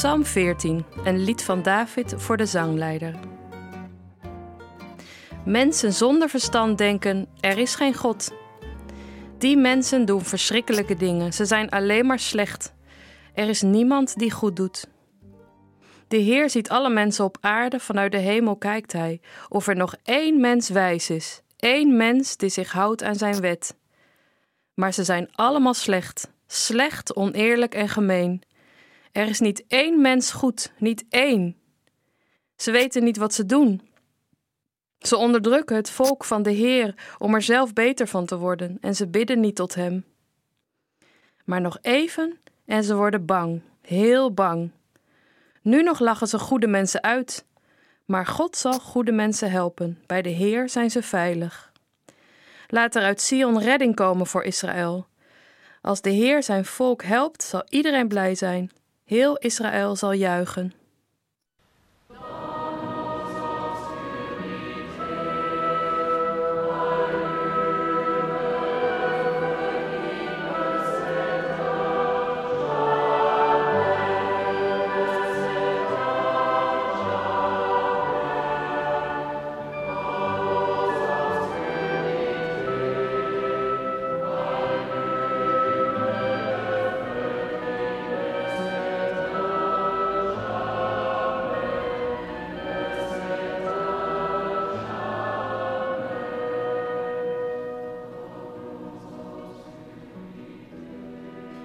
Psalm 14, een lied van David voor de zangleider. Mensen zonder verstand denken: er is geen God. Die mensen doen verschrikkelijke dingen, ze zijn alleen maar slecht. Er is niemand die goed doet. De Heer ziet alle mensen op aarde, vanuit de hemel kijkt Hij, of er nog één mens wijs is, één mens die zich houdt aan Zijn wet. Maar ze zijn allemaal slecht, slecht, oneerlijk en gemeen. Er is niet één mens goed, niet één. Ze weten niet wat ze doen. Ze onderdrukken het volk van de Heer om er zelf beter van te worden en ze bidden niet tot Hem. Maar nog even en ze worden bang, heel bang. Nu nog lachen ze goede mensen uit, maar God zal goede mensen helpen. Bij de Heer zijn ze veilig. Laat er uit Sion redding komen voor Israël. Als de Heer zijn volk helpt, zal iedereen blij zijn. Heel Israël zal juichen.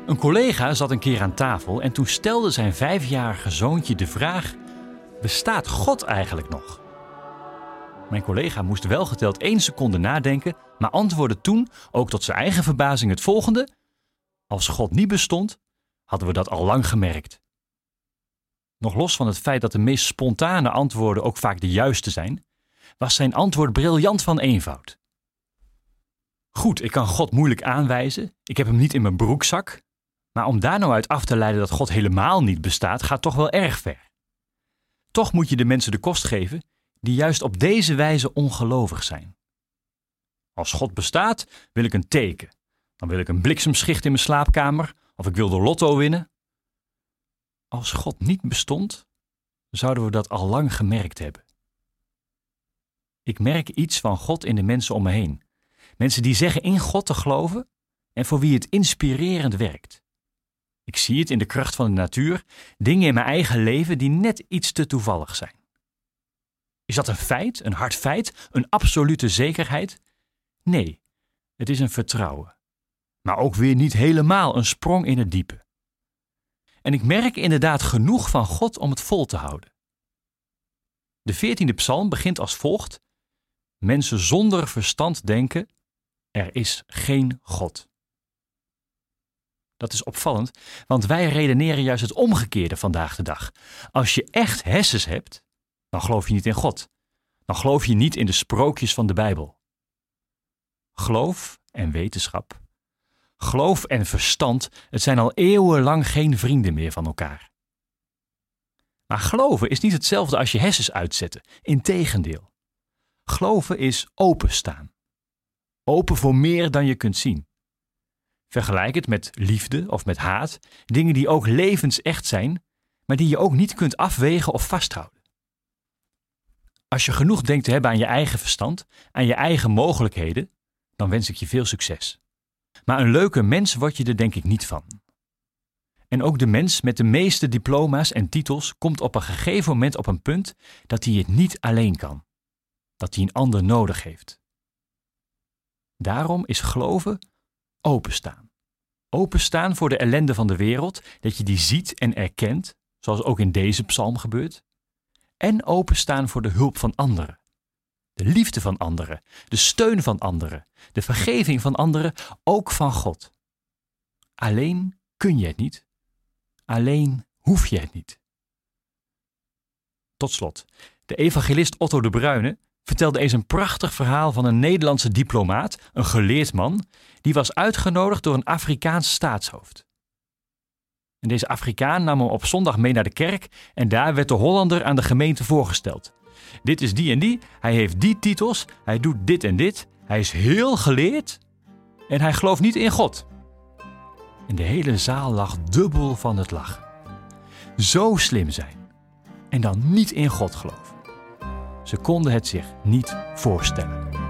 Een collega zat een keer aan tafel en toen stelde zijn vijfjarige zoontje de vraag: Bestaat God eigenlijk nog? Mijn collega moest wel geteld één seconde nadenken, maar antwoordde toen, ook tot zijn eigen verbazing, het volgende: Als God niet bestond, hadden we dat al lang gemerkt. Nog los van het feit dat de meest spontane antwoorden ook vaak de juiste zijn, was zijn antwoord briljant van eenvoud. Goed, ik kan God moeilijk aanwijzen, ik heb hem niet in mijn broekzak, maar om daar nou uit af te leiden dat God helemaal niet bestaat, gaat toch wel erg ver. Toch moet je de mensen de kost geven die juist op deze wijze ongelovig zijn. Als God bestaat, wil ik een teken. Dan wil ik een bliksemschicht in mijn slaapkamer of ik wil de lotto winnen. Als God niet bestond, zouden we dat al lang gemerkt hebben. Ik merk iets van God in de mensen om me heen. Mensen die zeggen in God te geloven en voor wie het inspirerend werkt. Ik zie het in de kracht van de natuur, dingen in mijn eigen leven die net iets te toevallig zijn. Is dat een feit, een hard feit, een absolute zekerheid? Nee, het is een vertrouwen. Maar ook weer niet helemaal een sprong in het diepe. En ik merk inderdaad genoeg van God om het vol te houden. De veertiende psalm begint als volgt: Mensen zonder verstand denken: er is geen God. Dat is opvallend, want wij redeneren juist het omgekeerde vandaag de dag. Als je echt hersens hebt, dan geloof je niet in God. Dan geloof je niet in de sprookjes van de Bijbel. Geloof en wetenschap, geloof en verstand, het zijn al eeuwenlang geen vrienden meer van elkaar. Maar geloven is niet hetzelfde als je hersens uitzetten. Integendeel. Geloven is openstaan. Open voor meer dan je kunt zien. Vergelijk het met liefde of met haat, dingen die ook levensecht zijn, maar die je ook niet kunt afwegen of vasthouden. Als je genoeg denkt te hebben aan je eigen verstand, aan je eigen mogelijkheden, dan wens ik je veel succes. Maar een leuke mens word je er denk ik niet van. En ook de mens met de meeste diploma's en titels komt op een gegeven moment op een punt dat hij het niet alleen kan, dat hij een ander nodig heeft. Daarom is geloven openstaan. Openstaan voor de ellende van de wereld, dat je die ziet en erkent, zoals ook in deze psalm gebeurt. En openstaan voor de hulp van anderen. De liefde van anderen, de steun van anderen, de vergeving van anderen, ook van God. Alleen kun je het niet. Alleen hoef je het niet. Tot slot, de evangelist Otto de Bruyne vertelde eens een prachtig verhaal van een Nederlandse diplomaat, een geleerd man, die was uitgenodigd door een Afrikaans staatshoofd. En deze Afrikaan nam hem op zondag mee naar de kerk en daar werd de Hollander aan de gemeente voorgesteld. Dit is die en die, hij heeft die titels, hij doet dit en dit, hij is heel geleerd en hij gelooft niet in God. En de hele zaal lag dubbel van het lachen. zo slim zijn en dan niet in God geloven. Ze konden het zich niet voorstellen.